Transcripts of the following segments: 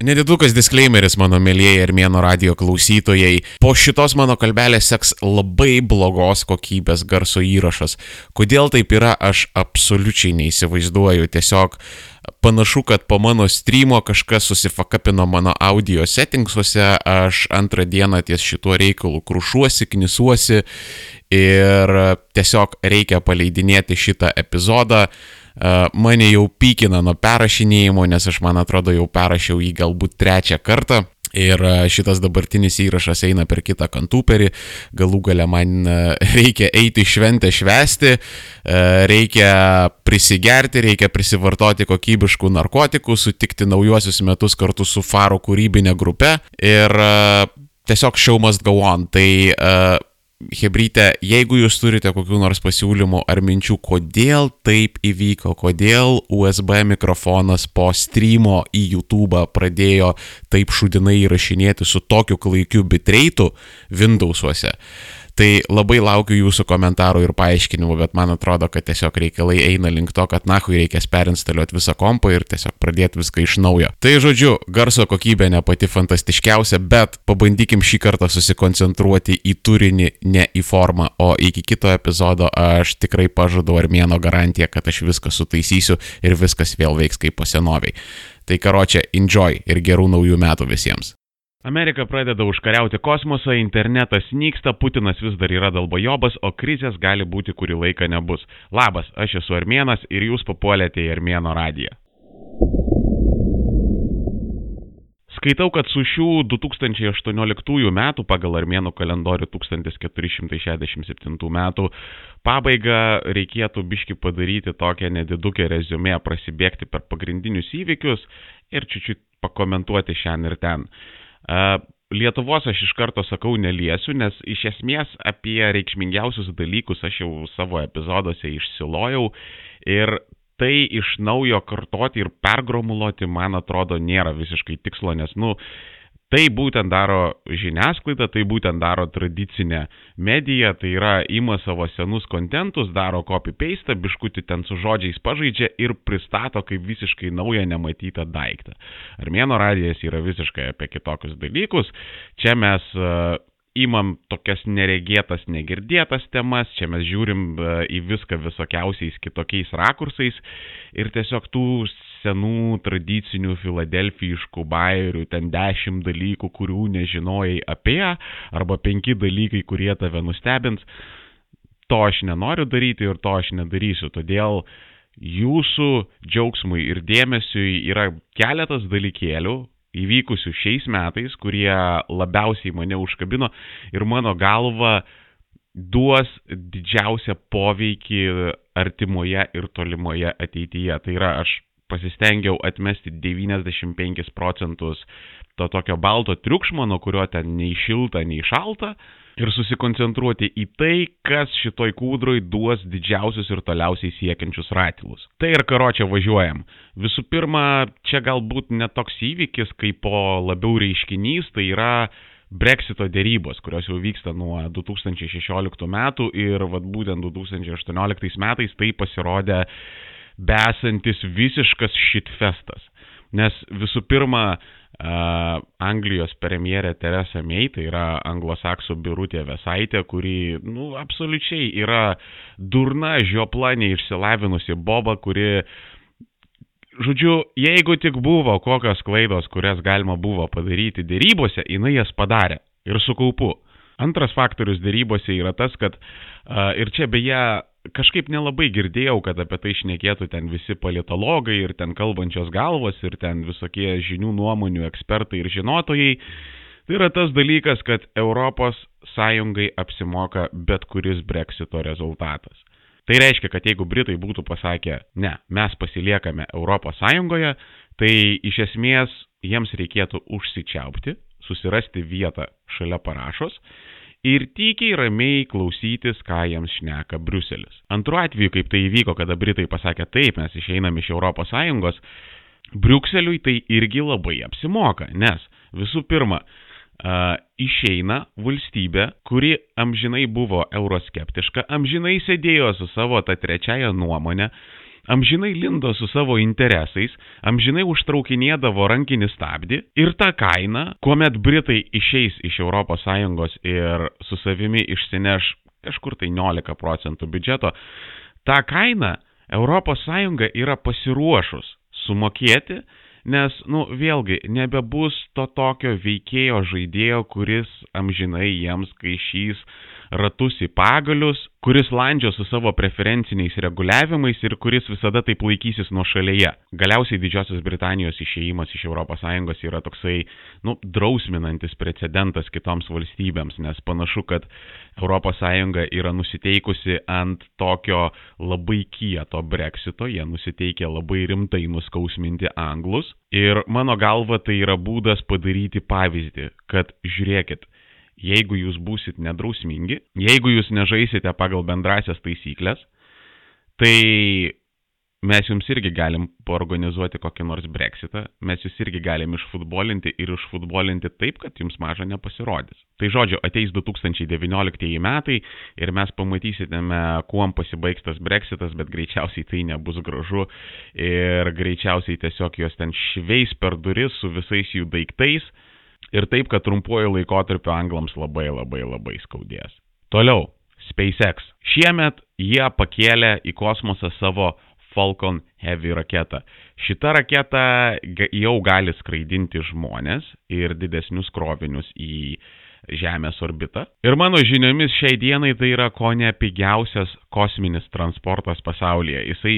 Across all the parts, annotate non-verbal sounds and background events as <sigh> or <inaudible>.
Nedidukas disclaimeris, mano mėlyjeji Armėno radio klausytojai. Po šitos mano kalbelės seks labai blogos kokybės garso įrašas. Kodėl taip yra, aš absoliučiai neįsivaizduoju. Tiesiog panašu, kad po mano streamo kažkas susifakapino mano audio settingsuose, aš antrą dieną ties šituo reikalu krušuosi, knisuosi ir tiesiog reikia paleidinėti šitą epizodą mane jau pykina nuo perrašinėjimo, nes aš man atrodo jau perrašiau jį galbūt trečią kartą. Ir šitas dabartinis įrašas eina per kitą kantuperį, galų gale man <laughs> reikia eiti šventę švesti, reikia prisigerti, reikia prisivartoti kokybiškų narkotikų, sutikti naujuosius metus kartu su Faro kūrybinė grupe ir tiesiog show must go on. Tai Hebryte, jeigu jūs turite kokių nors pasiūlymų ar minčių, kodėl taip įvyko, kodėl USB mikrofonas po streamo į YouTube pradėjo taip šudinai įrašinėti su tokiu klaikiu bitreitu Windowsuose, Tai labai laukiu jūsų komentarų ir paaiškinimų, bet man atrodo, kad tiesiog reikalai eina link to, kad nahui reikės perinstaliuoti visą kompą ir tiesiog pradėti viską iš naujo. Tai žodžiu, garso kokybė ne pati fantastiškiausia, bet pabandykim šį kartą susikoncentruoti į turinį, ne į formą, o iki kito epizodo aš tikrai pažadu armėno garantiją, kad aš viską sutaisysiu ir viskas vėl veiks kaip po senoviai. Tai karočią, enjoy ir gerų naujų metų visiems. Amerika pradeda užkariauti kosmosą, internetas nyksta, Putinas vis dar yra dalbojobas, o krizės gali būti kurį laiką nebus. Labas, aš esu Armėnas ir jūs papuolėte į Armėno radiją. Skaitau, kad su šių 2018 metų pagal armėnų kalendorių 1467 metų pabaiga reikėtų biški padaryti tokią nedidukę rezumė, prasibėgti per pagrindinius įvykius ir čiūčiut pakomentuoti šiandien ir ten. Lietuvos aš iš karto sakau neliesiu, nes iš esmės apie reikšmingiausius dalykus aš jau savo epizoduose išsilojau ir tai iš naujo kartoti ir pergromuluoti, man atrodo, nėra visiškai tikslo, nes, nu, Tai būtent daro žiniasklaida, tai būtent daro tradicinė medija, tai yra ima savo senus kontentus, daro copy-paste, biškutį ten su žodžiais pažaidžia ir pristato kaip visiškai naują nematytą daiktą. Armėno radijas yra visiškai apie kitokius dalykus. Čia mes uh, imam tokias neregėtas, negirdėtas temas, čia mes žiūrim uh, į viską visokiausiais kitokiais rakursais ir tiesiog tų senų tradicinių filadelfijiškų bairių, ten dešimt dalykų, kurių nežinojai apie, arba penki dalykai, kurie tave nustebins. To aš nenoriu daryti ir to aš nedarysiu. Todėl jūsų džiaugsmui ir dėmesiui yra keletas dalykėlių, įvykusių šiais metais, kurie labiausiai mane užkabino ir mano galva duos didžiausią poveikį artimoje ir tolimoje ateityje. Tai yra, aš pasistengiau atmesti 95 procentus to tokio balto triukšmo, nuo kurio ten nei šilta, nei šalta, ir susikoncentruoti į tai, kas šitoj kūdroj duos didžiausius ir toliausiai siekiančius ratilus. Tai ir karo čia važiuojam. Visų pirma, čia galbūt netoks įvykis, kaip po labiau reiškinys, tai yra Brexito dėrybos, kurios jau vyksta nuo 2016 metų ir vat būtent 2018 metais tai pasirodė besantis visiškas šitfestas. Nes visų pirma, Uh, Anglijos premjerė Teresa May, tai yra anglosaksų birutė Vesaitė, kuri, nu, absoliučiai yra durna, žiopla, neišsilavinusi boba, kuri, žodžiu, jeigu tik buvo kokios klaidos, kurias galima buvo padaryti dėrybose, jinai jas padarė ir su kaupu. Antras faktorius dėrybose yra tas, kad uh, ir čia beje kažkaip nelabai girdėjau, kad apie tai šnekėtų ten visi politologai ir ten kalbančios galvos ir ten visokie žinių nuomonių ekspertai ir žinotojai. Tai yra tas dalykas, kad Europos Sąjungai apsimoka bet kuris breksito rezultatas. Tai reiškia, kad jeigu Britai būtų pasakę, ne, mes pasiliekame Europos Sąjungoje, tai iš esmės jiems reikėtų užsičiaupti, susirasti vietą šalia parašos ir tykiai ramiai klausytis, ką jiems šneka Bruselis. Antru atveju, kaip tai įvyko, kada Britai pasakė taip, mes išeinam iš ES, Brukseliui tai irgi labai apsimoka, nes visų pirma, uh, išeina valstybė, kuri amžinai buvo euroskeptiška, amžinai sėdėjo su savo tą trečiąją nuomonę, amžinai lindo su savo interesais, amžinai užtraukinėdavo rankinį stabdį ir ta kaina, kuomet Britai išeis iš ES ir su savimi išsineš kažkur tai 19 procentų biudžeto, tą kainą ES yra pasiruošus sumokėti, nes, nu, vėlgi, nebebus to tokio veikėjo žaidėjo, kuris amžinai jiems kaišys ratus į pagalius, kuris landžio su savo preferenciniais reguliavimais ir kuris visada taip laikysis nuo šalyje. Galiausiai Didžiosios Britanijos išėjimas iš ES yra toksai, nu, drausminantis precedentas kitoms valstybėms, nes panašu, kad ES yra nusiteikusi ant tokio labai kieto breksito, jie nusiteikia labai rimtai nuskausminti anglus. Ir mano galva tai yra būdas padaryti pavyzdį, kad žiūrėkit, jeigu jūs būsit nedrausmingi, jeigu jūs nežaisite pagal bendrasias taisyklės, tai mes jums irgi galim organizuoti kokį nors breksitą, mes jūs irgi galim išfutbolinti ir išfutbolinti taip, kad jums maža nepasirodys. Tai žodžiu, ateis 2019 metai ir mes pamatysime, kuom pasibaigs tas breksitas, bet greičiausiai tai nebus gražu ir greičiausiai tiesiog jos ten šveis per duris su visais jų daiktais ir taip, kad trumpuoju laikotarpiu anglams labai labai labai skaudės. Toliau, SpaceX. Šiemet jie pakėlė į kosmosą savo Falcon Heavy raketą. Šita raketa jau gali skraidinti žmonės ir didesnius krovinius į Žemės orbitą. Ir mano žiniomis šiai dienai tai yra ko ne pigiausias kosminis transportas pasaulyje. Jisai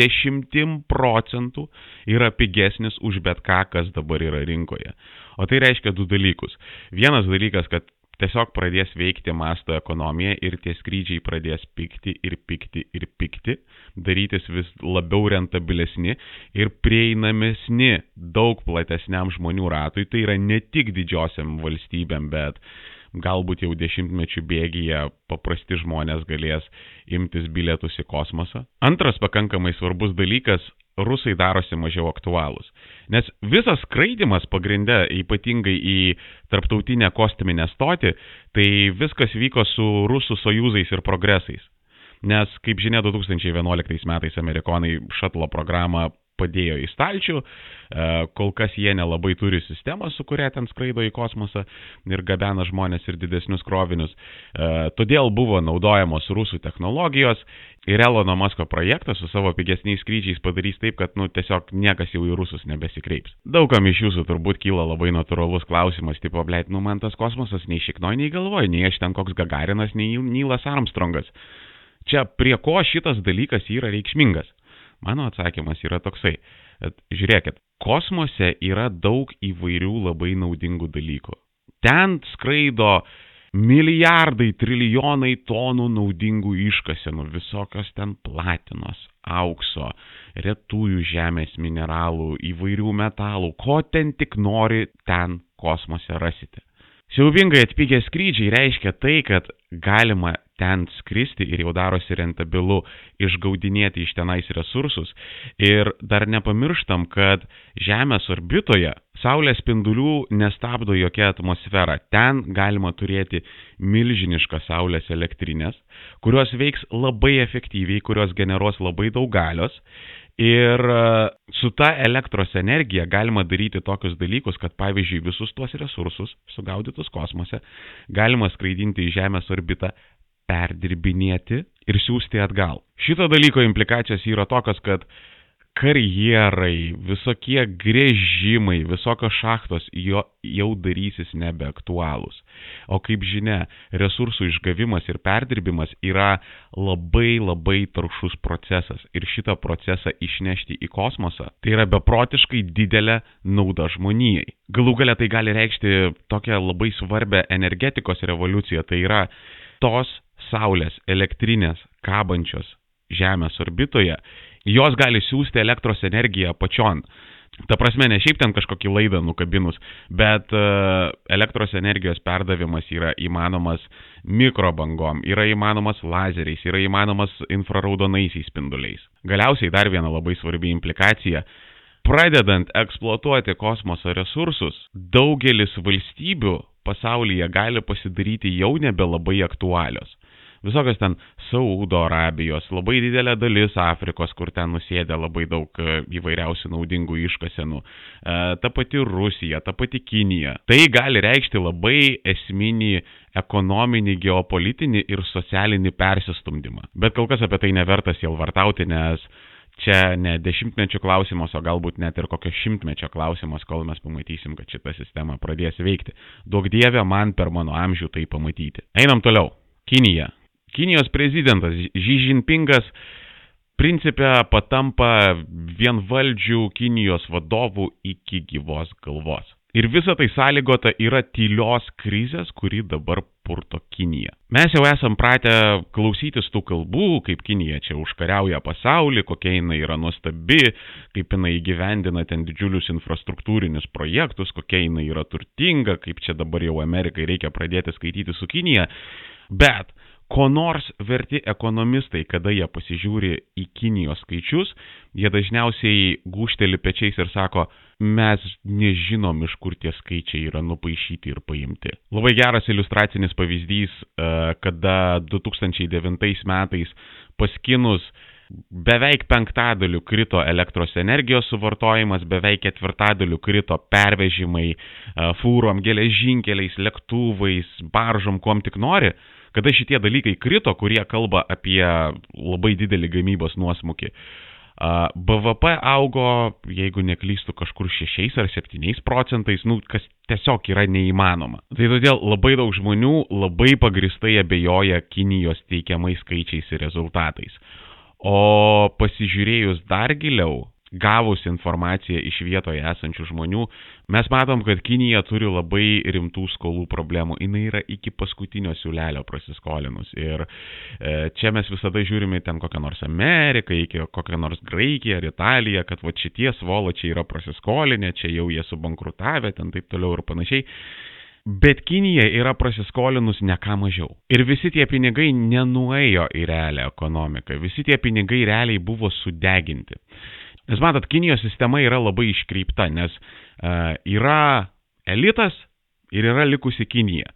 dešimtim procentų yra pigesnis už bet ką, kas dabar yra rinkoje. O tai reiškia du dalykus. Vienas dalykas, kad tiesiog pradės veikti masto ekonomija ir tie skrydžiai pradės pikti ir pikti ir pikti, darytis vis labiau rentabilesni ir prieinamesni daug platesniam žmonių ratui. Tai yra ne tik didžiosiam valstybėm, bet galbūt jau dešimtmečių bėgyje paprasti žmonės galės imtis bilietus į kosmosą. Antras pakankamai svarbus dalykas rusai darosi mažiau aktualūs. Nes visas skraidimas pagrindė, ypatingai į tarptautinę kosminę stotį, tai viskas vyko su rusų sojuzais ir progresais. Nes, kaip žinia, 2011 metais amerikonai šatlo programą padėjo į stalčių, e, kol kas jie nelabai turi sistemą, su kuria ten skraido į kosmosą ir gabena žmonės ir didesnius krovinius. E, todėl buvo naudojamos rusų technologijos ir Elono Masko projektas su savo pigesniais skrydžiais padarys taip, kad nu, tiesiog niekas jau į rusus nebesikreips. Daugam iš jūsų turbūt kyla labai natūralus klausimas, tipo, blėt, nu man tas kosmosas nei šiknoj, nei galvoj, nei aš ten koks Gagarinas, nei Nilas Armstrongas. Čia prie ko šitas dalykas yra reikšmingas? Mano atsakymas yra toksai. Žiūrėkit, kosmose yra daug įvairių labai naudingų dalykų. Ten skraido milijardai, trilijonai tonų naudingų iškasenų, visokios ten platinos, aukso, retųjų žemės mineralų, įvairių metalų, ko ten tik nori, ten kosmose rasite. Siaubingai atpigę skrydžiai reiškia tai, kad galima ten skristi ir jau darosi rentabilu išgaudinėti iš tenais resursus. Ir dar nepamirštam, kad Žemės orbitoje Saulės spindulių nestabdo jokia atmosfera. Ten galima turėti milžiniškas Saulės elektrinės, kurios veiks labai efektyviai, kurios generuos labai daug galios. Ir e, su ta elektros energija galima daryti tokius dalykus, kad pavyzdžiui visus tuos resursus sugaudytus kosmose galima skraidinti į Žemės orbitą perdirbinėti ir siūsti atgal. Šito dalyko implikacijos yra tokios, kad karjerai, visokie grėžimai, visokios šachtos jo, jau darysis nebeaktualūs. O kaip žinia, resursų išgavimas ir perdirbimas yra labai labai taršus procesas ir šitą procesą išnešti į kosmosą tai yra beprotiškai didelė nauda žmonijai. Galų galia tai gali reikšti tokią labai svarbę energetikos revoliuciją, tai yra tos saulės elektrinės kabančios Žemės orbitoje, jos gali siūsti elektros energiją pačion. Ta prasme, ne šiaip ten kažkokį laidą nukabinus, bet uh, elektros energijos perdavimas yra įmanomas mikrobangom, yra įmanomas lazeriais, yra įmanomas infraraudonaisiais spinduliais. Galiausiai dar viena labai svarbi implikacija. Pradedant eksploatuoti kosmoso resursus, daugelis valstybių pasaulyje gali pasidaryti jau nebelabai aktualios visokios ten Saudo Arabijos, labai didelė dalis Afrikos, kur ten nusėdė labai daug e, įvairiausių naudingų iškasenų, e, ta pati Rusija, ta pati Kinija. Tai gali reikšti labai esminį ekonominį, geopolitinį ir socialinį persistumdymą. Bet kol kas apie tai nevertas jau vartauti, nes čia ne dešimtmečių klausimas, o galbūt net ir kokio šimtmečio klausimas, kol mes pamatysim, kad šita sistema pradės veikti. Daug dievė man per mano amžių tai pamatyti. Einam toliau. Kinija. Kinijos prezidentas Xi Jinpingas principė patampa vienvaldžių Kinijos vadovų iki gyvos galvos. Ir visa tai sąlygota yra tylios krizės, kuri dabar purto Kinija. Mes jau esam pratę klausytis tų kalbų, kaip Kinija čia užkariauja pasaulį, kokia jinai yra nuostabi, kaip jinai įgyvendina ten didžiulius infrastruktūrinius projektus, kokia jinai yra turtinga, kaip čia dabar jau Amerikai reikia pradėti skaityti su Kinija. Bet ko nors verti ekonomistai, kada jie pasižiūri į Kinijos skaičius, jie dažniausiai gūšteli pečiais ir sako, mes nežinom, iš kur tie skaičiai yra nupaišyti ir paimti. Labai geras iliustracinis pavyzdys, e, kada 2009 metais paskinus beveik penktadaliu krito elektros energijos suvartojimas, beveik ketvirtadaliu krito pervežimai e, fūrom, geležinkeliais, lėktuvais, baržom, kuom tik nori kada šitie dalykai krito, kurie kalba apie labai didelį gamybos nuosmukį. BVP augo, jeigu neklystu, kažkur 6 ar 7 procentais, nu, kas tiesiog yra neįmanoma. Tai todėl labai daug žmonių labai pagristai abejoja Kinijos teikiamais skaičiais ir rezultatais. O pasižiūrėjus dar giliau, gavus informaciją iš vietoje esančių žmonių, mes matom, kad Kinija turi labai rimtų skolų problemų. Jis yra iki paskutinio siūlelio prasiskolinus. Ir e, čia mes visada žiūrime ten kokią nors Ameriką, iki kokią nors Graikiją ar Italiją, kad va šitie svoločiai yra prasiskolinę, čia jau jie subankrutavę, ten taip toliau ir panašiai. Bet Kinija yra prasiskolinus ne ką mažiau. Ir visi tie pinigai nenuėjo į realią ekonomiką. Visi tie pinigai realiai buvo sudeginti. Nes matot, Kinijos sistema yra labai iškreipta, nes uh, yra elitas ir yra likusi Kinija.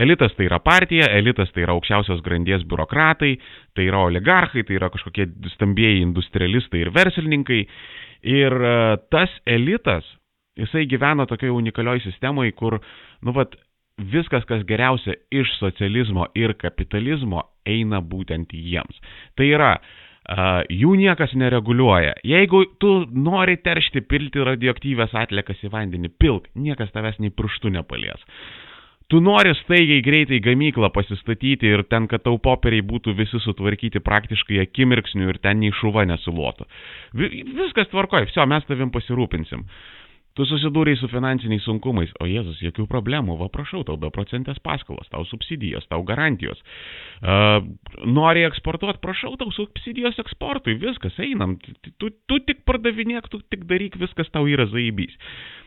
Elitas tai yra partija, elitas tai yra aukščiausios grandies biurokratai, tai yra oligarchai, tai yra kažkokie stambėjai industrialistai ir verslininkai. Ir uh, tas elitas, jisai gyvena tokioje unikalioje sistemoje, kur, nu, vat, viskas, kas geriausia iš socializmo ir kapitalizmo, eina būtent jiems. Tai yra, Uh, jų niekas nereguliuoja. Jeigu tu nori teršti, pilti radioaktyvės atliekas į vandenį, pilk, niekas tavęs nei pirštų nepalies. Tu nori staigiai greitai gamyklą pasistatyti ir ten, kad tau popieriai būtų visi sutvarkyti praktiškai akimirksniu ir ten nei šuva nesulotų. Viskas tvarkoja, viso, mes tavim pasirūpinsim. Uh, Tu susidūrei su finansiniais sunkumais, o Jėzus, jokių problemų, va prašau, tau beprocentės paskolos, tau subsidijos, tau garantijos. Uh, nori eksportuoti, prašau, tau subsidijos eksportui, viskas, einam, tu, tu tik pardavinėk, tu tik daryk, viskas tau yra zaibys.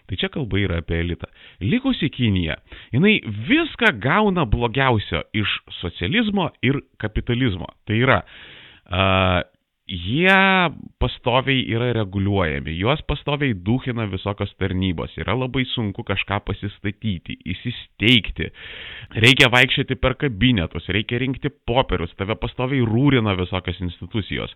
Tai čia kalba yra apie elitą. Likusi Kinija, jinai viską gauna blogiausio iš socializmo ir kapitalizmo. Tai yra, uh, jie pastoviai yra reguliuojami, juos pastoviai duhina visokios tarnybos, yra labai sunku kažką pasistatyti, įsisteigti, reikia vaikščioti per kabinetus, reikia rinkti popierius, tave pastoviai rūrina visokios institucijos.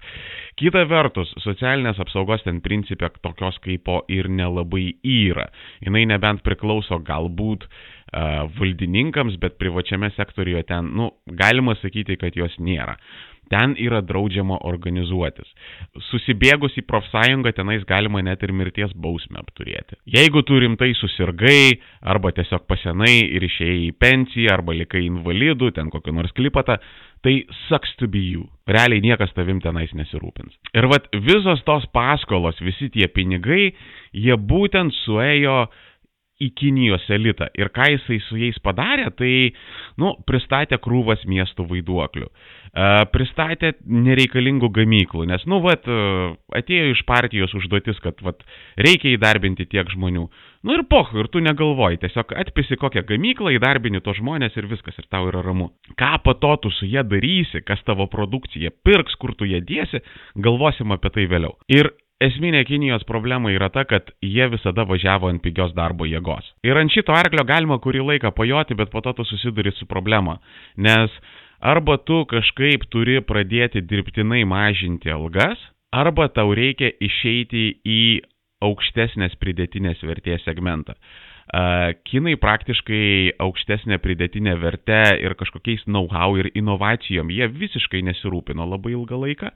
Kita vertus, socialinės apsaugos ten principė tokios kaipo ir nelabai yra. Jis nebent priklauso galbūt uh, valdininkams, bet privačiame sektorijoje ten, nu, galima sakyti, kad jos nėra. Ten yra draudžiama organizuotis. Susibėgus į profsąjungą tenais galima net ir mirties bausmę apturėti. Jeigu tu rimtai susirgai, arba tiesiog pasenai ir išėjai į pensiją, arba likai invalidų, ten kokį nors klipatą, tai sucks to be you. Realiai niekas tavim tenais nesirūpins. Ir vad visos tos paskolos, visi tie pinigai, jie būtent suėjo uh, į Kinijos elitą. Ir ką jisai su jais padarė, tai, nu, pristatė krūvas miestų vaiduoklių. Uh, pristatė nereikalingų gamyklų, nes, nu, vat, uh, atėjo iš partijos užduotis, kad, vat, reikia įdarbinti tiek žmonių. Nu ir poh, ir tu negalvoji, tiesiog atpisi kokią gamyklą, įdarbini to žmonės ir viskas, ir tau yra ramu. Ką po to tu su jie darysi, kas tavo produkcija pirks, kur tu ją dėsi, galvosim apie tai vėliau. Ir Esminė Kinijos problema yra ta, kad jie visada važiavo ant pigios darbo jėgos. Ir ant šito arklio galima kurį laiką pajoti, bet po to tu susiduri su problema. Nes arba tu kažkaip turi pradėti dirbtinai mažinti algas, arba tau reikia išeiti į aukštesnės pridėtinės vertės segmentą. Kinai praktiškai aukštesnė pridėtinė vertė ir kažkokiais know-how ir inovacijom jie visiškai nesirūpino labai ilgą laiką.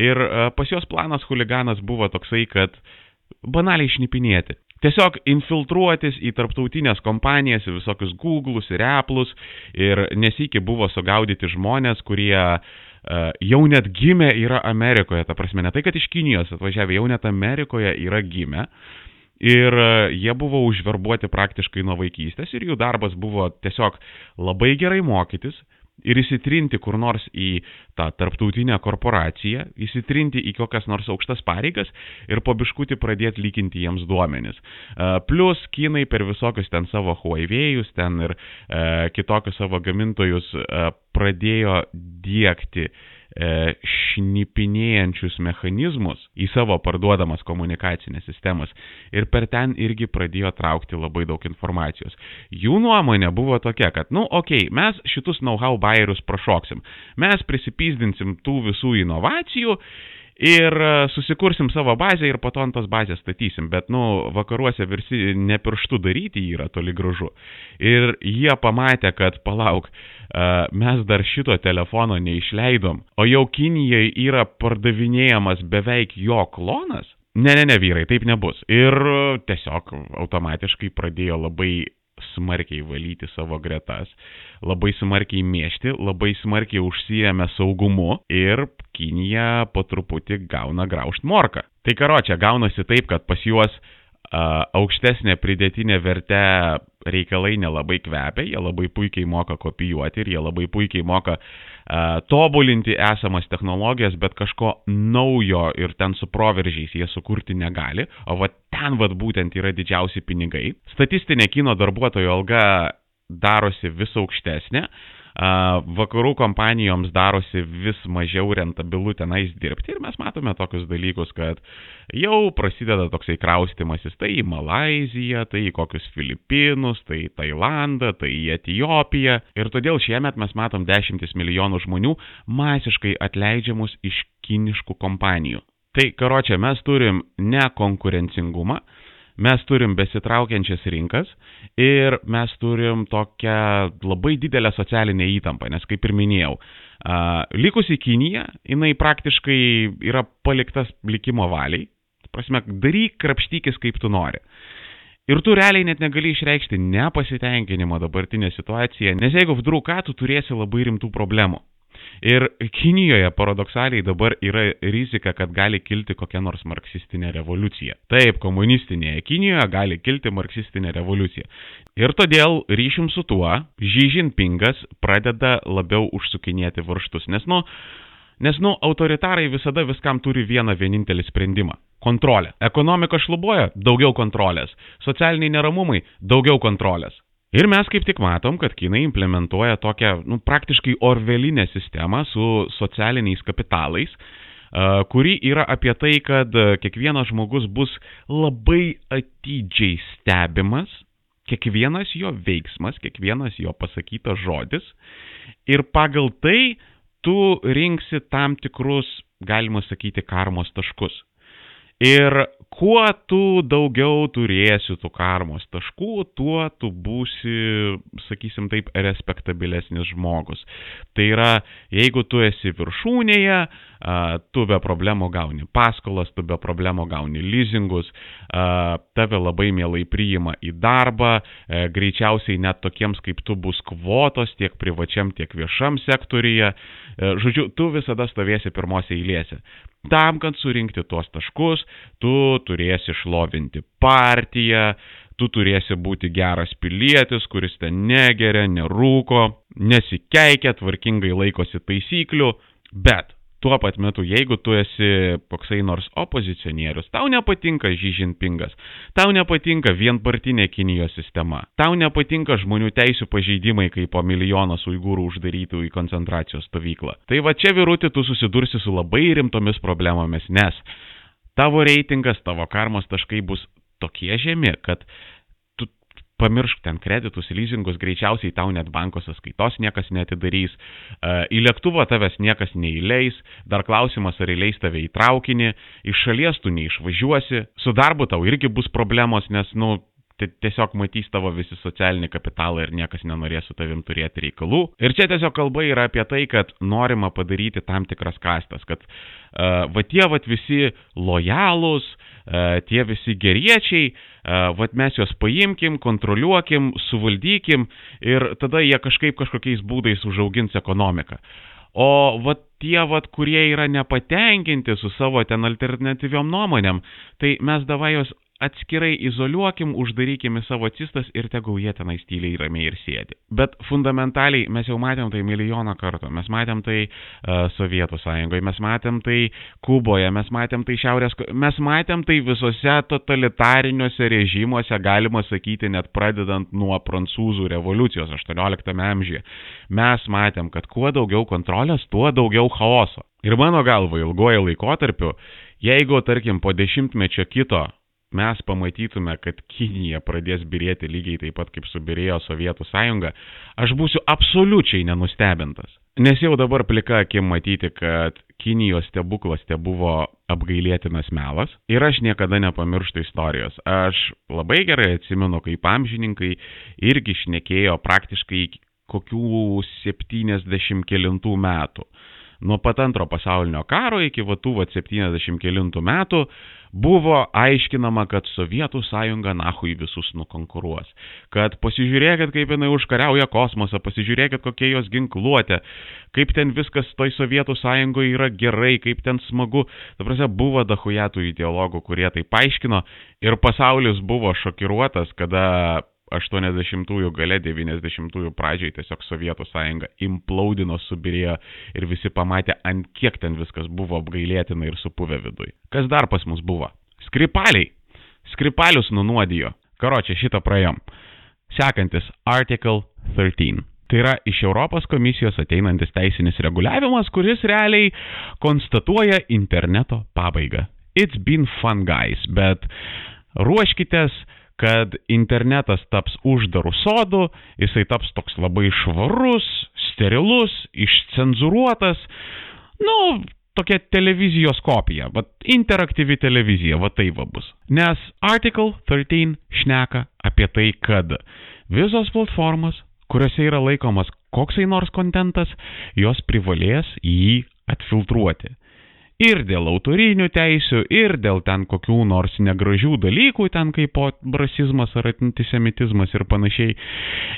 Ir pas jos planas huliganas buvo toksai, kad banaliai šnipinėti. Tiesiog infiltruotis į tarptautinės kompanijas, į visokius Google'us ir Apple'us ir nesikį buvo sugaudyti žmonės, kurie uh, jau net gimę yra Amerikoje, ta prasme, ne tai, kad iš Kinijos atvažiavę, jau net Amerikoje yra gimę. Ir e, jie buvo užverbuoti praktiškai nuo vaikystės ir jų darbas buvo tiesiog labai gerai mokytis, ir įsitrinti kur nors į tą tarptautinę korporaciją, įsitrinti į kokias nors aukštas pareigas ir po biškutį pradėti lyginti jiems duomenis. E, plus Kinai per visokius ten savo Huawei'us, ten ir e, kitokius savo gamintojus pradėjo dėkti uh, šnipinėjančius mechanizmus į savo parduodamas komunikacinės sistemas ir per ten irgi pradėjo traukti labai daug informacijos. Jų nuomonė buvo tokia, kad, nu, okei, okay, mes šitus know-how bairius prašoksim, mes prisipyzdinsim tų visų inovacijų ir e, susikursim savo bazę ir po to ant tos bazės statysim. Bet, nu, vakaruose visi ne pirštų daryti yra toli gražu. Ir jie pamatė, kad palauk, e, mes dar šito telefono neišleidom, o jau Kinijai yra pardavinėjamas beveik jo klonas. Ne, ne, ne, vyrai, taip nebus. Ir tiesiog automatiškai pradėjo labai smarkiai valyti savo gretas, labai smarkiai mėšti, labai smarkiai užsijėmė saugumu ir Kinija po truputį gauna graužt morką. Tai karočią, gaunasi taip, kad pas juos a, aukštesnė pridėtinė vertė reikalai nelabai kvepia, jie labai puikiai moka kopijuoti ir jie labai puikiai moka a, tobulinti esamas technologijas, bet kažko naujo ir ten su proveržiais jie sukurti negali, o va ten va būtent yra didžiausi pinigai. Statistinė kino darbuotojo alga darosi vis aukštesnė, vakarų kompanijoms darosi vis mažiau rentabilu tenais dirbti ir mes matome tokius dalykus, kad jau prasideda toksai kraustimasis tai į Malaziją, tai į kokius Filipinus, tai į Tailandą, tai į Etijopiją ir todėl šiemet mes matom dešimtis milijonų žmonių masiškai atleidžiamus iš kiniškų kompanijų. Tai, karočią, mes turim nekonkurencingumą, mes turim besitraukiančias rinkas ir mes turim tokią labai didelę socialinę įtampą, nes kaip ir minėjau, likusi Kinija, jinai praktiškai yra paliktas likimo valiai, prasme, daryk krapštykis kaip tu nori. Ir tu realiai net negali išreikšti nepasitenkinimo dabartinę situaciją, nes jeigu vdruk ką, tu turėsi labai rimtų problemų. Ir Kinijoje paradoksaliai dabar yra rizika, kad gali kilti kokia nors marksistinė revoliucija. Taip, komunistinėje Kinijoje gali kilti marksistinė revoliucija. Ir todėl ryšim su tuo, Xi Jinpingas pradeda labiau užsukinėti varštus, nes, nu, Nes, nu, autoritarai visada viskam turi vieną vienintelį sprendimą - kontrolę. Ekonomika šlubuoja - daugiau kontrolės. Socialiniai neramumai - daugiau kontrolės. Ir mes kaip tik matom, kad Kinai implementuoja tokią nu, praktiškai orvelinę sistemą su socialiniais kapitalais, kuri yra apie tai, kad kiekvienas žmogus bus labai atidžiai stebimas, kiekvienas jo veiksmas, kiekvienas jo pasakytas žodis ir pagal tai tu rinksi tam tikrus, galima sakyti, karmos taškus. Ir kuo tu daugiau turėsi tų karmos taškų, tuo tu būsi, sakysim taip, respektabilesnis žmogus. Tai yra, jeigu tu esi viršūnėje, tu be problemų gauni paskolas, tu be problemų gauni leasingus, tave labai mielai priima į darbą, e, greičiausiai net tokiems kaip tu bus kvotos tiek privačiam, tiek viešam sektorija. E, žodžiu, tu visada stovėsi pirmose eilėse. Tam, kad surinkti tuos taškus, tu turėsi šlovinti partiją, tu turėsi būti geras pilietis, kuris ten negeria, nerūko, nesikeikia, tvarkingai laikosi taisyklių, bet tuo pat metu, jeigu tu esi koksai nors opozicionierius, tau nepatinka Žyžinpingas, tau nepatinka vienpartinė Kinijos sistema, tau nepatinka žmonių teisų pažeidimai, kai po milijonas uigūrų uždarytų į koncentracijos stovyklą. Tai va čia virūti tu susidursi su labai rimtomis problemomis, nes tavo reitingas, tavo karmos taškai bus tokie žemi, kad pamiršk ten kreditus, leasingus, greičiausiai tau net banko sąskaitos niekas netidarys, e, į lėktuvą tavęs niekas neįleis, dar klausimas, ar įleis tave į traukinį, iš šalies tu neišvažiuosi, su darbu tau irgi bus problemos, nes, nu, tiesiog matys tavo visi socialinį kapitalą ir niekas nenorės su tavim turėti reikalų. Ir čia tiesiog kalba yra apie tai, kad norima padaryti tam tikras kastas, kad uh, va tie va visi lojalūs, uh, tie visi geriečiai, uh, va mes juos paimkim, kontroliuokim, suvaldykim ir tada jie kažkaip kažkokiais būdais užaugins ekonomiką. O vat tie, vat, kurie yra nepatenkinti su savo ten alternatyviom nuomonėm, tai mes davai juos atskirai izoliuokim, uždarykim į savo cistas ir tegul jie tenai tyliai ramiai ir sėdi. Bet fundamentaliai mes jau matėm tai milijoną kartų. Mes matėm tai uh, Sovietų sąjungoje, mes matėm tai Kuboje, mes matėm tai Šiaurės, mes matėm tai visose totalitariniuose režimuose, galima sakyti, net pradedant nuo prancūzų revoliucijos 18 amžiuje. Mes matėm, kad kuo daugiau kontrolės, tuo daugiau chaoso. Ir mano galva, ilgojo laikotarpiu, jeigu, tarkim, po dešimtmečio kito mes pamatytume, kad Kinija pradės birėti lygiai taip pat, kaip subirėjo Sovietų sąjunga, aš būsiu absoliučiai nenustebintas. Nes jau dabar plika akim matyti, kad Kinijos stebuklas te buvo apgailėtinas melas ir aš niekada nepamirštu istorijos. Aš labai gerai atsimenu, kaip amžininkai irgi šnekėjo praktiškai kokių 70 kilintų metų. Nuo pat antro pasaulinio karo iki vatų 70 kilintų metų buvo aiškinama, kad Sovietų sąjunga nahui visus nukonkuruos. Kad pasižiūrėkit, kaip jinai užkariauja kosmosą, pasižiūrėkit, kokie jos ginkluotė, kaip ten viskas toj Sovietų sąjungoje yra gerai, kaip ten smagu. Dabar buvo dahujatų ideologų, kurie tai paaiškino ir pasaulis buvo šokiruotas, kada 80-ųjų gale 90-ųjų pradžiai tiesiog Sovietų sąjunga implaudino, subirėjo ir visi pamatė, ant kiek ten viskas buvo apgailėtina ir supuvę vidui. Kas dar pas mus buvo? Skripaliai. Skripalius nunuodijo. Karočią šitą praėjom. Sekantis Article 13. Tai yra iš Europos komisijos ateinantis teisinis reguliavimas, kuris realiai konstatuoja interneto pabaigą. It's been fun, guys, bet ruoškitės kad internetas taps uždarų sodų, jisai taps toks labai švarus, sterilus, išcenzuruotas, nu, tokia televizijos kopija, bet interaktyvi televizija, va tai va bus. Nes Article 13 šneka apie tai, kad visos platformos, kuriuose yra laikomas koksai nors kontentas, jos privalės jį atfiltruoti ir dėl autorinių teisių, ir dėl ten kokių nors negražių dalykų, ten kaip rasizmas ar antisemitizmas ir panašiai.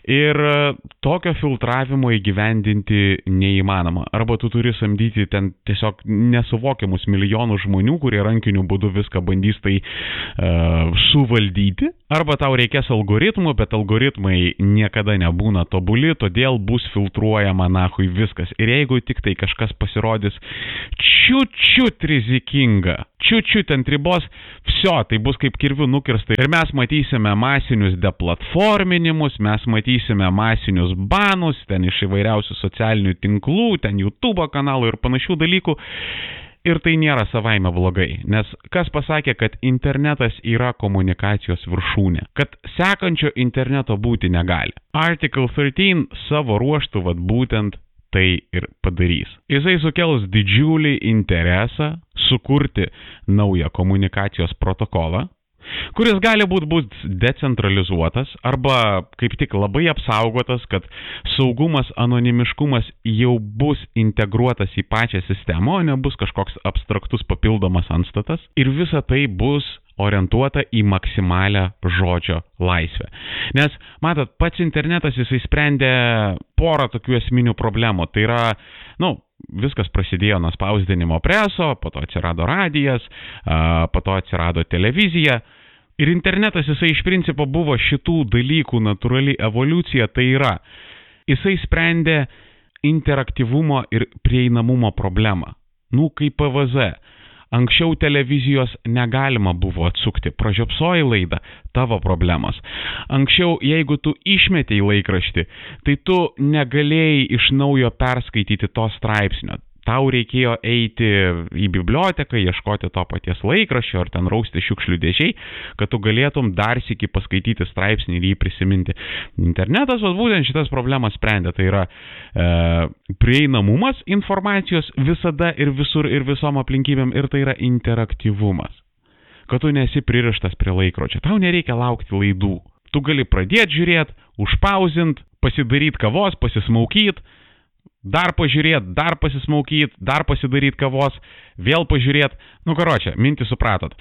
Ir e, tokio filtravimo įgyvendinti neįmanoma. Arba tu turi samdyti ten tiesiog nesuvokiamus milijonus žmonių, kurie rankiniu būdu viską bandys tai uh, suvaldyti. Arba tau reikės algoritmų, bet algoritmai niekada nebūna tobuli, todėl bus filtruojama nahui viskas. Ir jeigu tik tai kažkas pasirodys čiut čiut rizikinga, čiut-čiut ant ribos, viso, tai bus kaip kirvių nukirsta. Ir mes matysime masinius deplatforminimus, mes matysime masinius banus, ten iš įvairiausių socialinių tinklų, ten YouTube kanalų ir panašių dalykų. Ir tai nėra savaime blogai, nes kas pasakė, kad internetas yra komunikacijos viršūnė, kad sekančio interneto būti negali. Article 13 savo ruoštų vad būtent tai ir padarys. Jisai sukels didžiulį interesą sukurti naują komunikacijos protokolą, kuris gali būti bus decentralizuotas arba kaip tik labai apsaugotas, kad saugumas, anonimiškumas jau bus integruotas į pačią sistemą, o ne bus kažkoks abstraktus papildomas anstatas ir visa tai bus orientuota į maksimalę žodžio laisvę. Nes, matot, pats internetas jisai sprendė porą tokių esminių problemų. Tai yra, na, nu, viskas prasidėjo nuo spausdinimo preso, po to atsirado radijas, po to atsirado televizija. Ir internetas jisai iš principo buvo šitų dalykų natūrali evoliucija, tai yra, jisai sprendė interaktyvumo ir prieinamumo problemą. Nu, kaip PVZ. Anksčiau televizijos negalima buvo atsukti, pražiopsoji laidą, tavo problemos. Anksčiau, jeigu tu išmetėjai laikraštį, tai tu negalėjai iš naujo perskaityti to straipsnio. Tau reikėjo eiti į biblioteką, ieškoti to paties laikraščio ar ten rausti šiukšlių dėžiai, kad tu galėtum dar sėki paskaityti straipsnį ir jį prisiminti. Internetas, va, būtent šitas problemas sprendė, tai yra e, prieinamumas informacijos visada ir visur ir visom aplinkybėm ir tai yra interaktyvumas. Kad tu nesi pririštas prie laikrodžio, tau nereikia laukti laidų. Tu gali pradėti žiūrėti, užpauzint, pasidaryti kavos, pasismaukyti, dar pažiūrėt, dar pasismaukyt, dar pasidaryt kavos, vėl pažiūrėt, nu karočią, mintį supratot.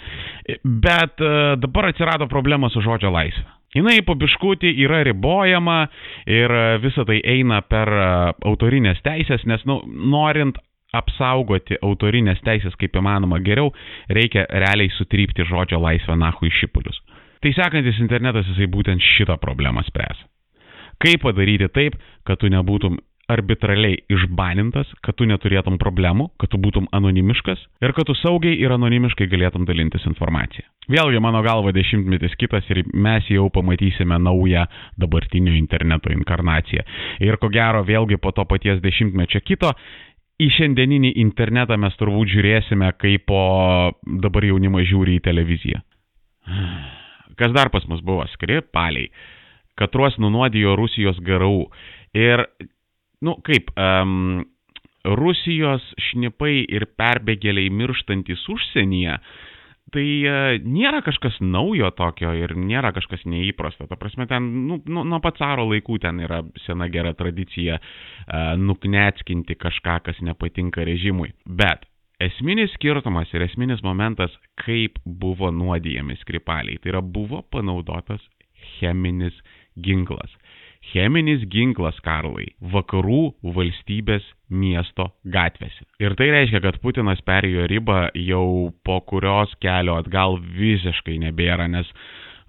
Bet e, dabar atsirado problema su žodžio laisvė. Jinai po biškutį yra ribojama ir e, visa tai eina per e, autorinės teisės, nes nu, norint apsaugoti autorinės teisės kaip įmanoma geriau, reikia realiai sutrypti žodžio laisvę nahu į šipulius. Tai sekantis internetas jisai būtent šitą problemą spręs. Kaip padaryti taip, kad tu nebūtum arbitraliai išbanintas, kad tu neturėtum problemų, kad tu būtum anonimiškas ir kad tu saugiai ir anonimiškai galėtum dalintis informaciją. Vėlgi, mano galva, dešimtmetis kitas ir mes jau pamatysime naują dabartinio interneto inkarnaciją. Ir ko gero, vėlgi po to paties dešimtmečio kito, į šiandieninį internetą mes turbūt žiūrėsime, kaip po dabar jaunimas žiūri į televiziją. Kas dar pas mus buvo? Skripaliai. Katruos nunuodijo Rusijos garau. Ir nu kaip, um, Rusijos šnipai ir perbėgėliai mirštantis užsienyje, tai uh, nėra kažkas naujo tokio ir nėra kažkas neįprasta. Ta prasme, ten nu, nu, nuo pat caro laikų ten yra sena gera tradicija uh, nuknetskinti kažką, kas nepatinka režimui. Bet esminis skirtumas ir esminis momentas, kaip buvo nuodijami skripaliai, tai yra buvo panaudotas cheminis ginklas cheminis ginklas Karlai vakarų valstybės miesto gatvėse. Ir tai reiškia, kad Putinas perėjo ribą jau po kurios kelio atgal visiškai nebėra, nes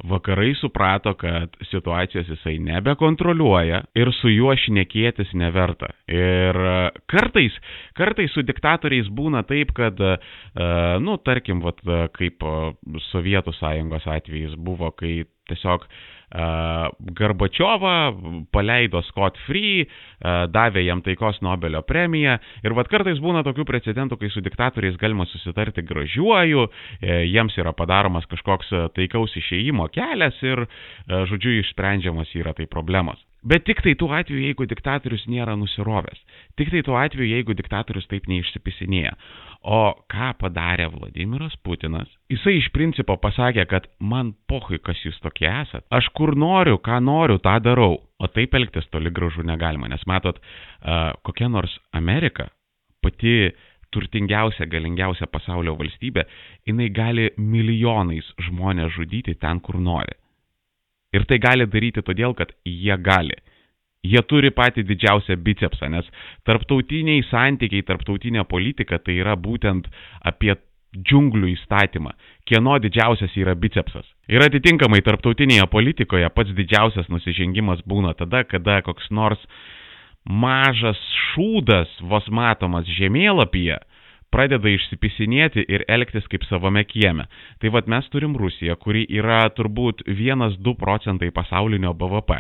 vakarai suprato, kad situacijos jisai nebekontroliuoja ir su juo šnekėtis neverta. Ir kartais, kartais su diktatoriais būna taip, kad, e, nu, tarkim, vat, kaip Sovietų sąjungos atvejais buvo, kai tiesiog uh, Garbačiovą paleido Scott Free, davė jam taikos Nobelio premiją ir vad kartais būna tokių precedentų, kai su diktatoriais galima susitarti gražiuoju, e, jiems yra padaromas kažkoks taikaus išėjimo kelias ir, žodžiu, išsprendžiamas yra tai problemos. Bet tik tai tuo atveju, jeigu diktatorius nėra nusirovęs. Tik tai tuo atveju, jeigu diktatorius taip neišsipisinėja. O ką padarė Vladimiras Putinas? Jisai iš principo pasakė, kad man pohui, kas jūs tokie esat. Aš kur noriu, ką noriu, tą darau. O taip elgtis toli gražu negalima. Nes matot, kokia nors Amerika, pati turtingiausia, galingiausia pasaulio valstybė, jinai gali milijonais žmonės žudyti ten, kur nori. Ir tai gali daryti todėl, kad jie gali. Jie turi patį didžiausią bicepsą, nes tarptautiniai santykiai, tarptautinė politika tai yra būtent apie džiunglių įstatymą, kieno didžiausias yra bicepsas. Ir atitinkamai tarptautinėje politikoje pats didžiausias nusižengimas būna tada, kada koks nors mažas šūdas vos matomas žemėlapyje pradeda išsipisinėti ir elgtis kaip savame kieme. Tai vad mes turim Rusiją, kuri yra turbūt 1-2 procentai pasaulinio BVP.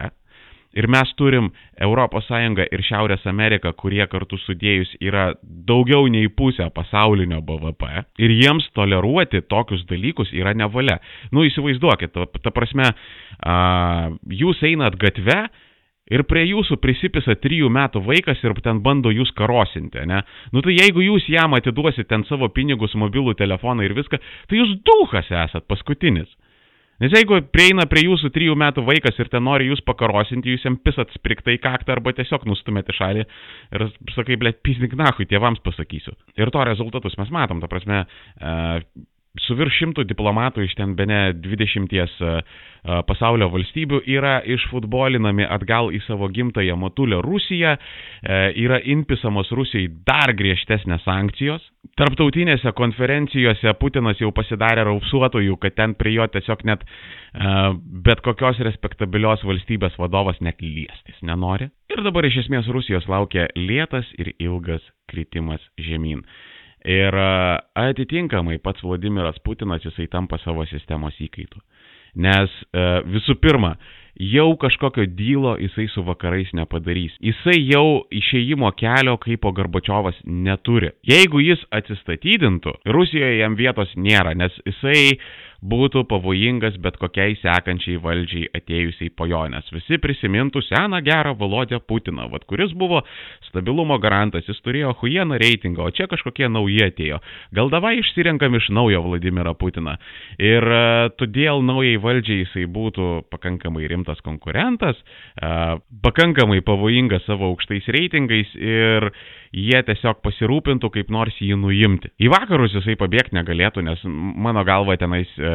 Ir mes turim ES ir Šiaurės Ameriką, kurie kartu sudėjus yra daugiau nei pusę pasaulinio BVP. Ir jiems toleruoti tokius dalykus yra nevalia. Nu įsivaizduokit, ta, ta prasme, a, jūs einat gatve, ir prie jūsų prisipisa trijų metų vaikas ir ten bando jūs karosinti, ne? Nu tai jeigu jūs jam atiduosite ten savo pinigus, mobilų telefoną ir viską, tai jūs duhas esat paskutinis. Nes jeigu prieina prie jūsų trijų metų vaikas ir ten nori jūs pakarosinti, jūs jam pisat spriktai kaktą arba tiesiog nustumėte šalį ir sakai, blėt, pisnik nahui, tėvams pasakysiu. Ir to rezultatus mes matom, ta prasme, su virš šimtų diplomatų iš ten bene 20 e, e, pasaulio valstybių yra išfutbolinami atgal į savo gimtąją motulę Rusiją, e, yra inpisamos Rusijai dar griežtesnės sankcijos. Tarptautinėse konferencijose Putinas jau pasidarė raupsuotojų, kad ten prie jo tiesiog net bet kokios respektabilios valstybės vadovas net liestis nenori. Ir dabar iš esmės Rusijos laukia lėtas ir ilgas kritimas žemyn. Ir atitinkamai pats Vladimiras Putinas jisai tampa savo sistemos įkaitu. Nes visų pirma, jau kažkokio dylo jisai su vakarais nepadarys. Jisai jau išėjimo kelio kaip po Garbačiovas neturi. Jeigu jis atsistatydintų, Rusijoje jam vietos nėra, nes jisai būtų pavojingas bet kokiai sekančiai valdžiai atėjusiai po jo, nes visi prisimintų seną gerą Volodę Putiną, vad kuris buvo stabilumo garantas, jis turėjo huieną reitingą, o čia kažkokie nauji atėjo. Gal davai išsirenkam iš naujo Vladimirą Putiną. Ir uh, todėl naujai valdžiai jisai būtų pakankamai rimtas konkurentas, uh, pakankamai pavojingas savo aukštais reitingais ir jie tiesiog pasirūpintų kaip nors jį nuimti. Į vakarus jisai pabėgti negalėtų, nes mano galva tenais e,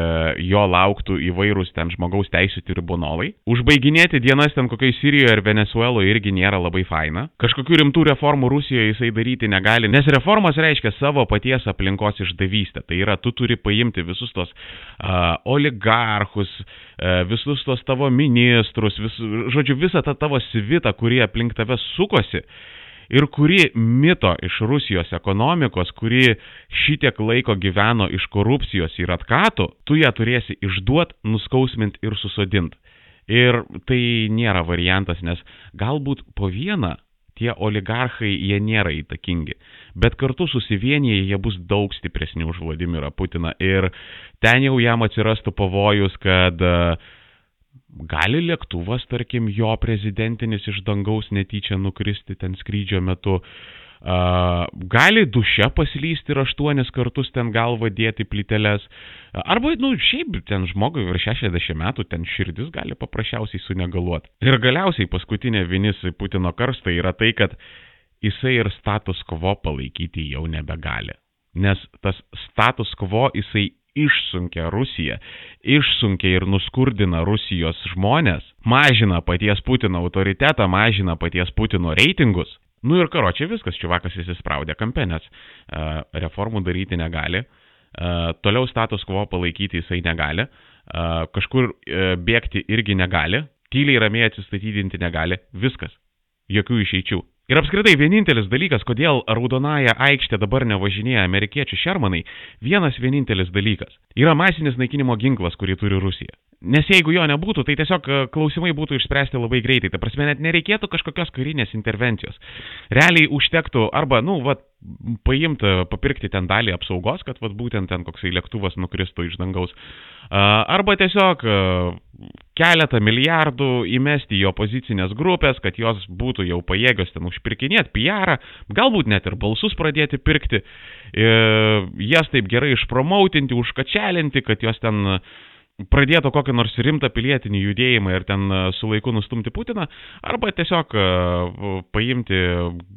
jo lauktų įvairūs ten žmogaus teisų tribunolai. Užbaiginėti dienas ten kokiai Sirijoje ir Venezueloje irgi nėra labai faina. Kažkokių rimtų reformų Rusijoje jisai daryti negali, nes reformas reiškia savo paties aplinkos išdavystę. Tai yra, tu turi paimti visus tos uh, oligarchus, uh, visus tos tavo ministrus, vis, žodžiu, visą tą tavo svitą, kuri aplink tave sukosi ir kuri mito iš Rusijos ekonomikos, kuri šitiek laiko gyveno iš korupcijos ir atkatų, tu ją turėsi išduot, nuskausmint ir susodint. Ir tai nėra variantas, nes galbūt po vieną tie oligarchai jie nėra įtakingi, bet kartu susivienyje jie bus daug stipresni už Vladimirą Putiną ir ten jau jam atsirastų pavojus, kad uh, gali lėktuvas, tarkim, jo prezidentinis iš dangaus netyčia nukristi ten skrydžio metu. Uh, gali duše paslysti ir aštuonis kartus ten galvą dėti plyteles. Arba, nu, šiaip ten žmogui virš 60 metų ten širdis gali paprasčiausiai sunegaluoti. Ir galiausiai paskutinė vinis Putino karsto yra tai, kad jisai ir status quo palaikyti jau nebegali. Nes tas status quo jisai išsunkia Rusiją, išsunkia ir nuskurdina Rusijos žmonės, mažina paties Putino autoritetą, mažina paties Putino reitingus. Nu ir karočiai viskas, čiuvakas įsispraudė kampe, nes uh, reformų daryti negali, uh, toliau status quo palaikyti jisai negali, uh, kažkur uh, bėgti irgi negali, tyliai ramiai atsistatydinti negali, viskas, jokių išeičių. Ir apskritai vienintelis dalykas, kodėl Raudonaja aikštė dabar nevažinėja amerikiečių šermanai, vienas vienintelis dalykas. Yra masinis naikinimo ginklas, kurį turi Rusija. Nes jeigu jo nebūtų, tai tiesiog e, klausimai būtų išspręsti labai greitai. Ta prasme, net nereikėtų kažkokios karinės intervencijos. Realiai užtektų arba, nu, va, paimti, papirkti ten dalį apsaugos, kad va, būtent ten koksai lėktuvas nukristų iš dangaus. Arba tiesiog e, keletą milijardų įmesti į opozicinės grupės, kad jos būtų jau pajėgios ten užpirkinėti PR, galbūt net ir balsus pradėti pirkti, e, jas taip gerai išpromautinti, užkačelinti, kad jos ten pradėtų kokį nors rimtą pilietinį judėjimą ir ten e, su laiku nustumti Putiną, arba tiesiog e, paimti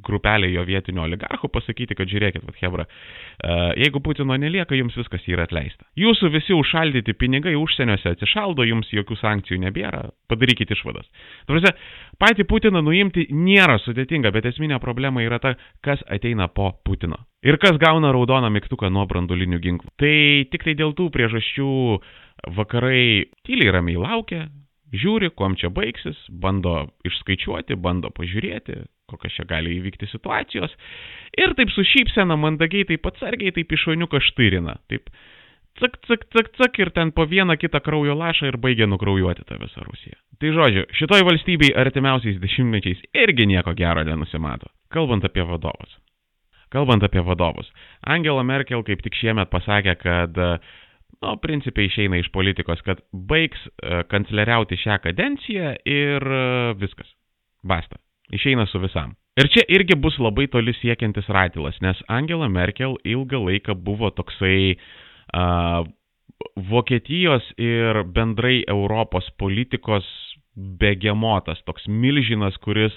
grupelę jo vietinių oligarchų, pasakyti, kad žiūrėkit, vad Hebra, e, jeigu Putino nelieka, jums viskas yra atleista. Jūsų visi užšaldyti pinigai užsieniuose atsišaldo, jums jokių sankcijų nebėra, padarykit išvadas. Tuose, patį Putiną nuimti nėra sudėtinga, bet esminė problema yra ta, kas ateina po Putino. Ir kas gauna raudoną mygtuką nuo brandulinių ginklų. Tai tik tai dėl tų priežasčių vakarai tyliai ramiai laukia, žiūri, kuom čia baigsis, bando išskaičiuoti, bando pažiūrėti, kokios čia gali įvykti situacijos. Ir taip su šypsena mandagiai, taip atsargiai, taip išoniuką štyrina. Taip, cak, cak, cak, cak ir ten po vieną kitą kraujo lašą ir baigia nukraujuoti tą visą Rusiją. Tai žodžiu, šitoj valstybei artimiausiais dešimtmečiais irgi nieko gero nenusimato. Kalbant apie vadovus. Kalbant apie vadovus. Angela Merkel kaip tik šiemet pasakė, kad uh, nu, principiai išeina iš politikos, kad baigs e, kancleriauti šią kadenciją ir e, viskas. Basta. Išeina su visam. Ir čia irgi bus labai toli siekiantis ratilas, nes Angela Merkel ilgą laiką buvo toksai uh, Vokietijos ir bendrai Europos politikos begemotas, toks milžinas, kuris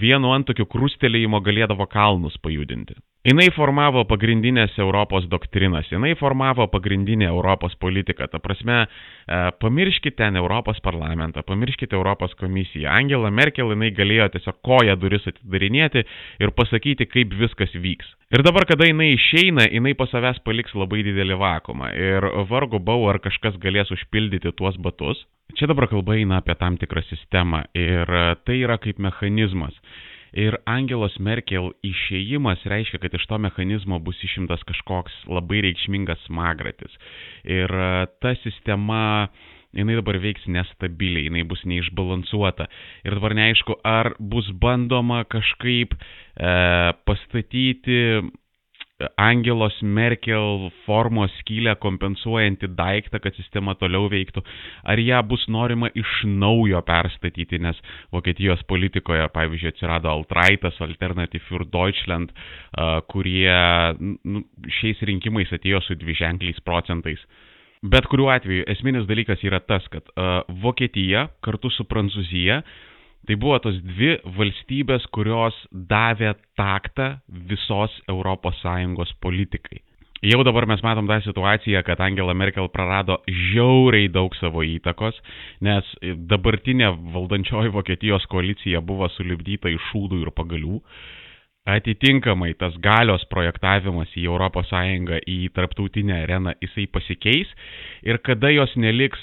vienu antokiu krustelėjimo galėdavo kalnus pajudinti. Jinai formavo pagrindinės Europos doktrinas, jinai formavo pagrindinę Europos politiką. Ta prasme, e, pamirškite ten Europos parlamentą, pamirškite Europos komisiją. Angela Merkel jinai galėjo tiesiog koją duris atidarinėti ir pasakyti, kaip viskas vyks. Ir dabar, kada jinai išeina, jinai po savęs paliks labai didelį vakumą. Ir vargu bau, ar kažkas galės užpildyti tuos batus. Čia dabar kalba eina apie tam tikrą sistemą ir tai yra kaip mechanizmas. Ir Angelos Merkel išėjimas reiškia, kad iš to mechanizmo bus išimtas kažkoks labai reikšmingas smagratis. Ir e, ta sistema jinai dabar veiks nestabiliai, jinai bus neišbalansuota. Ir dabar neaišku, ar bus bandoma kažkaip e, pastatyti Angelos Merkel formos skylę kompensuojantį daiktą, kad sistema toliau veiktų, ar ją bus norima iš naujo perstatyti, nes Vokietijos politikoje, pavyzdžiui, atsirado Altraitas, Alternative für Deutschland, kurie nu, šiais rinkimais atėjo su dviženkliais procentais. Bet kuriuo atveju esminis dalykas yra tas, kad Vokietija kartu su Prancūzija Tai buvo tos dvi valstybės, kurios davė taktą visos ES politikai. Jau dabar mes matom tą situaciją, kad Angela Merkel prarado žiauriai daug savo įtakos, nes dabartinė valdančioji Vokietijos koalicija buvo sulibdyta iš šūdų ir pagalių. Atitinkamai tas galios projektavimas į ES, į tarptautinę areną, jisai pasikeis ir kada jos neliks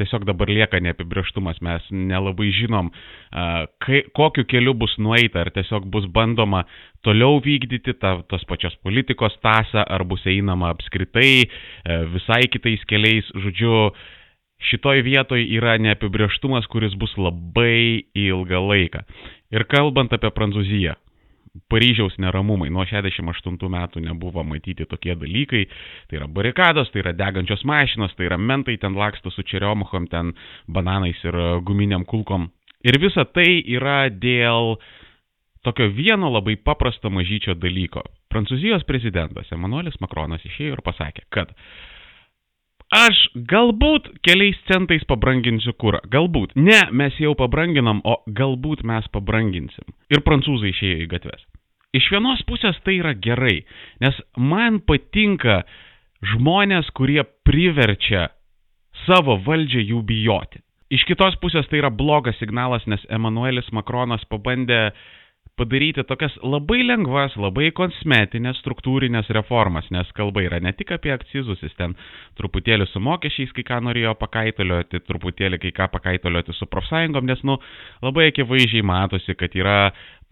tiesiog dabar lieka neapibrieštumas, mes nelabai žinom, kai, kokiu keliu bus nueita, ar tiesiog bus bandoma toliau vykdyti tą, tos pačios politikos tasą, ar bus einama apskritai e, visai kitais keliais, žodžiu, šitoj vietoj yra neapibrieštumas, kuris bus labai ilgą laiką. Ir kalbant apie Prancūziją, Paryžiaus neramumai. Nuo 68 metų nebuvo matyti tokie dalykai. Tai yra barikados, tai yra degančios mašinos, tai yra mentai ten laksto su čeriomuchom, ten bananais ir guminiam kulkom. Ir visa tai yra dėl tokio vieno labai paprasto mažyčio dalyko. Prancūzijos prezidentas Emanuelis Makronas išėjo ir pasakė, kad Aš galbūt keliais centais pabranginsiu kurą. Galbūt. Ne, mes jau pabranginam, o galbūt mes pabranginsim. Ir prancūzai išėjo į gatves. Iš vienos pusės tai yra gerai, nes man patinka žmonės, kurie priverčia savo valdžią jų bijoti. Iš kitos pusės tai yra blogas signalas, nes Emanuelis Makronas pabandė uh, padaryti tokias labai lengvas, labai kosmetinės struktūrinės reformas, nes kalba yra ne tik apie akcizus, jis ten truputėlį su mokesčiais kai ką norėjo pakaitolioti, truputėlį kai ką pakaitolioti su profsąjungom, nes, nu, labai akivaizdžiai matosi, kad yra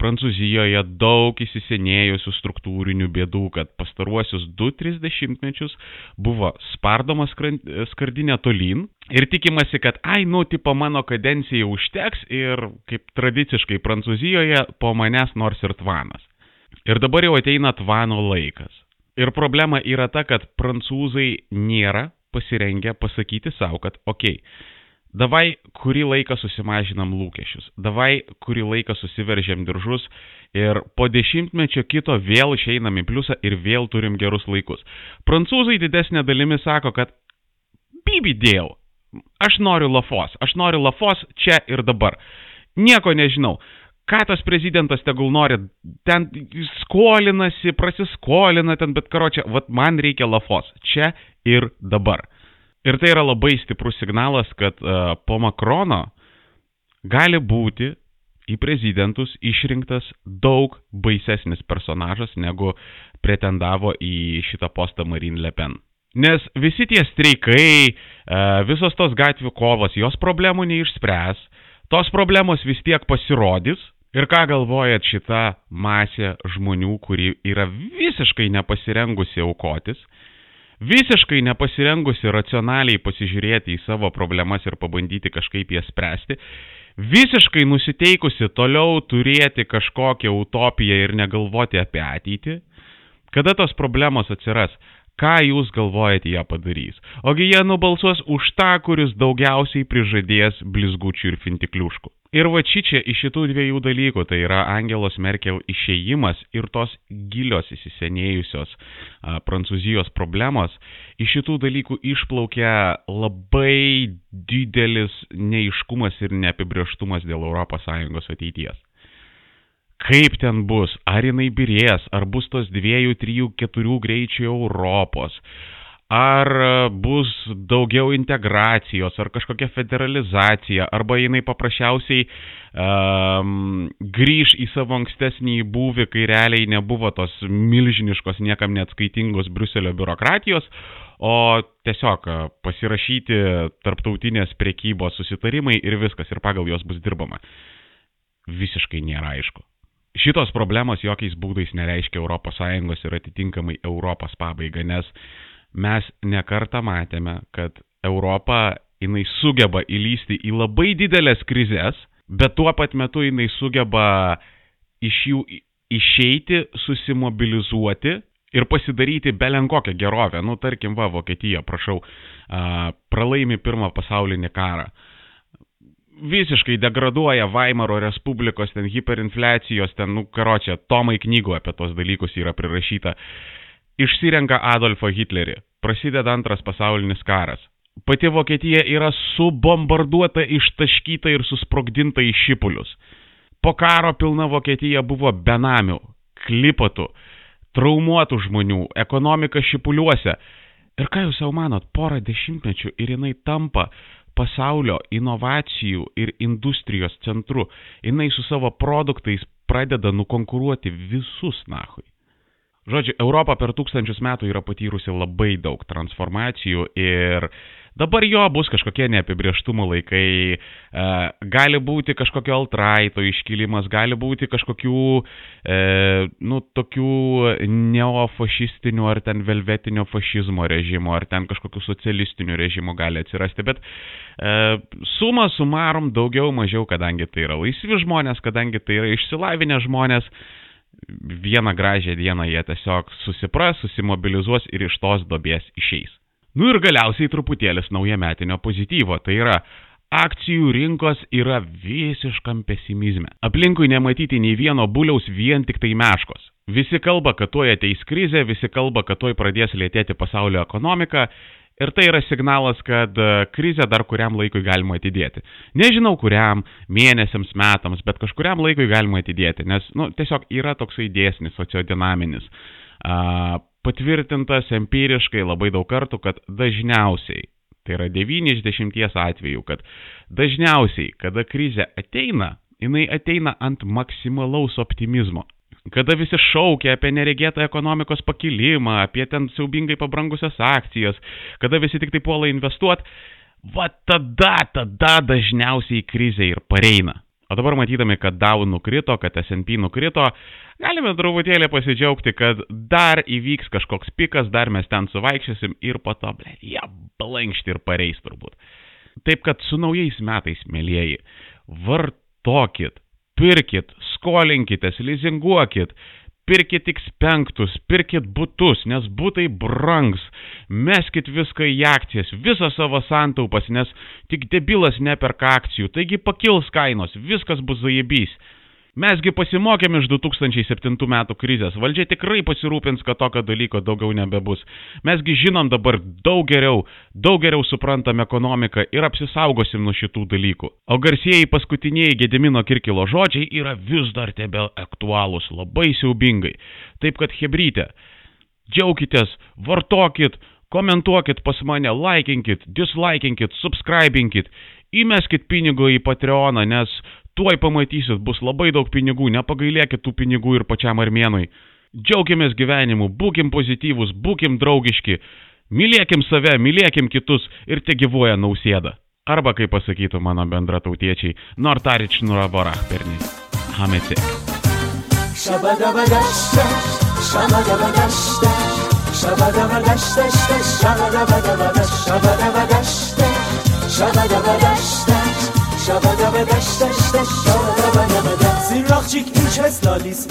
Prancūzijoje daug įsisenėjusių struktūrinių bėdų, kad pastaruosius 2-3 dešimtmečius buvo spardoma skardinė tolyn ir tikimasi, kad, ai, nu, tipo mano kadencijai užteks ir kaip tradiciškai Prancūzijoje po manęs nors ir tvanas. Ir dabar jau ateina tvano laikas. Ir problema yra ta, kad prancūzai nėra pasirengę pasakyti savo, kad, okei, okay, Davai kurį laiką susimažinam lūkesčius, davai kurį laiką susiveržiam diržus ir po dešimtmečio kito vėl išeinam į pliusą ir vėl turim gerus laikus. Prancūzai didesnė dalimi sako, kad bibi dėl, aš noriu lafos, aš noriu lafos čia ir dabar. Nieko nežinau. Ką tas prezidentas tegul nori, ten skolinasi, prasiskolina ten, bet karočią, vat man reikia lafos, čia ir dabar. Ir tai yra labai stiprus signalas, kad uh, po Makrono gali būti į prezidentus išrinktas daug baisesnis personažas, negu pretendavo į šitą postą Marine Le Pen. Nes visi tie streikai, uh, visos tos gatvių kovos, jos problemų neišspręs, tos problemos vis tiek pasirodys. Ir ką galvojat šita masė žmonių, kuri yra visiškai nepasirengusi aukotis, visiškai nepasirengusi racionaliai pasižiūrėti į savo problemas ir pabandyti kažkaip jas spręsti, visiškai nusiteikusi toliau turėti kažkokią utopiją ir negalvoti apie ateitį, kada tos problemos atsiras, ką jūs galvojate ją padarys. Ogi jie nubalsuos už tą, kuris daugiausiai prižadės blizgučių ir fintikliuškų. Ir va čia iš šitų dviejų dalykų, tai yra Angelos Merkel išėjimas ir tos gilios įsisenėjusios a, Prancūzijos problemos, iš šitų dalykų išplaukia labai didelis neiškumas ir neapibrieštumas dėl ES ateities. Kaip ten bus, ar jinai birės, ar bus tos dviejų, trijų, keturių greičių Europos, ar e, bus daugiau integracijos, ar kažkokia federalizacija, arba jinai paprasčiausiai um, grįž į savo ankstesnį būvį, kai realiai nebuvo tos milžiniškos, niekam neatskaitingos Bruselio biurokratijos, o tiesiog e, pasirašyti tarptautinės priekybos susitarimai ir viskas, ir pagal juos bus dirbama. Visiškai nėra aišku. Šitos problemos jokiais būdais nereiškia ES ir atitinkamai Europos pabaigą, nes mes nekartą matėme, kad Europa jinai sugeba įlysti į labai didelės krizės, bet tuo pat metu jinai sugeba iš jų išeiti, susimobilizuoti ir pasidaryti belenkokią gerovę. Nu, tarkim, va, Vokietija, prašau, pralaimi pirmą pasaulinį karą. Visiškai degraduoja Vaimaro Respublikos, ten hiperinfliacijos, ten, nu, karočią, tomai knygų apie tos dalykus yra prirašyta. Išsirenka Adolfą Hitlerį. Prasideda antras pasaulinis karas. Pati Vokietija yra subombarduota, ištaškyta ir susprogdinta į šipulius. Po karo pilna Vokietija buvo benamių, klipatų, traumuotų žmonių, ekonomika šipuliuose. Ir ką jūs jau manot, porą dešimtmečių ir jinai tampa pasaulio inovacijų ir industrijos centru. Jinai su savo produktais pradeda nukonkuruoti visus nahui. Žodžiu, Europa per tūkstančius metų yra patyrusi labai daug transformacijų ir dabar jo bus kažkokie neapibrieštumo laikai, e, gali būti kažkokio altraito iškilimas, gali būti kažkokių, e, nu, tokių neofašistinių ar ten velvetinio fašizmo režimo, ar ten kažkokių socialistinių režimų gali atsirasti, bet e, suma sumarum daugiau mažiau, kadangi tai yra laisvi žmonės, kadangi tai yra išsilavinę žmonės, vieną gražią dieną jie tiesiog susipras, susimobilizuos ir iš tos dobės išeis. Nu ir galiausiai truputėlis naujametinio pozityvo, tai yra akcijų rinkos yra visiškam pesimizme. Aplinkui nematyti nei vieno buliaus vien tik tai meškos. Visi kalba, kad tuoj ateis krizė, visi kalba, kad tuoj pradės lėtėti pasaulio ekonomika Ir tai yra signalas, kad e, krizę dar kuriam laikui galima atidėti. Nežinau kuriam, mėnesiams, metams, bet kažkuriam laikui galima atidėti, nes nu, tiesiog yra toksai dėsnis sociodinaminis. Patvirtintas empiriškai labai daug kartų, kad dažniausiai, tai yra 9 iš 10 atvejų, kad dažniausiai, kada krizė ateina, jinai ateina ant maksimalaus optimizmo kada visi šaukia apie neregėtą ekonomikos pakilimą, apie ten siaubingai pabrangusias akcijas, kada visi tik tai puola investuoti, va tada, tada dažniausiai krizė ir pareina. O dabar matydami, kad DAO nukrito, kad S&P nukrito, galime truputėlį pasidžiaugti, kad dar įvyks kažkoks pikas, dar mes ten suvaikščiosim ir po to, ble, jie blankšti ir pareis turbūt. Taip kad su naujais metais, mėlyjeji, vartokit, pirkit, skolinkitės, lizinguokit, pirkit X5, pirkit būtus, nes būtai brangs, meskit viską į akcijas, visą savo santaupas, nes tik debilas neperka akcijų, taigi pakils kainos, viskas bus zaibys. Mesgi pasimokėm iš 2007 metų krizės, valdžia tikrai pasirūpins, kad tokio dalyko daugiau nebebus. Mesgi žinom dabar daug geriau, daug geriau suprantam ekonomiką ir apsisaugosim nuo šitų dalykų. O garsieji paskutiniai Gedimino Kirkilo žodžiai yra vis dar tebe aktualūs, labai siaubingai. Taip kad hebrytė, džiaukitės, vartokit, komentuokit pas mane, laikinkit, dislaikinkit, subscribinkit, įmeskit pinigų į Patreoną, nes Tuoj pamatysit, bus labai daug pinigų, nepagailėkit tų pinigų ir pačiam armėnui. Džiaugiamės gyvenimu, būkim pozityvus, būkim draugiški, mylėkim save, mylėkim kitus ir te gyvoja nausėda. Arba, kaip pasakytų mano bendratautiečiai, Nortarič Nuraborach perni. Hamete. Shabadabadashta, shabadabadashta, shabadabadashta, shabadabadashta, shabadabadashta, shabadabadashta, شبا دبه دشت دشت دش شبا دبه دبه سیر راخ چیک میشه سلالیس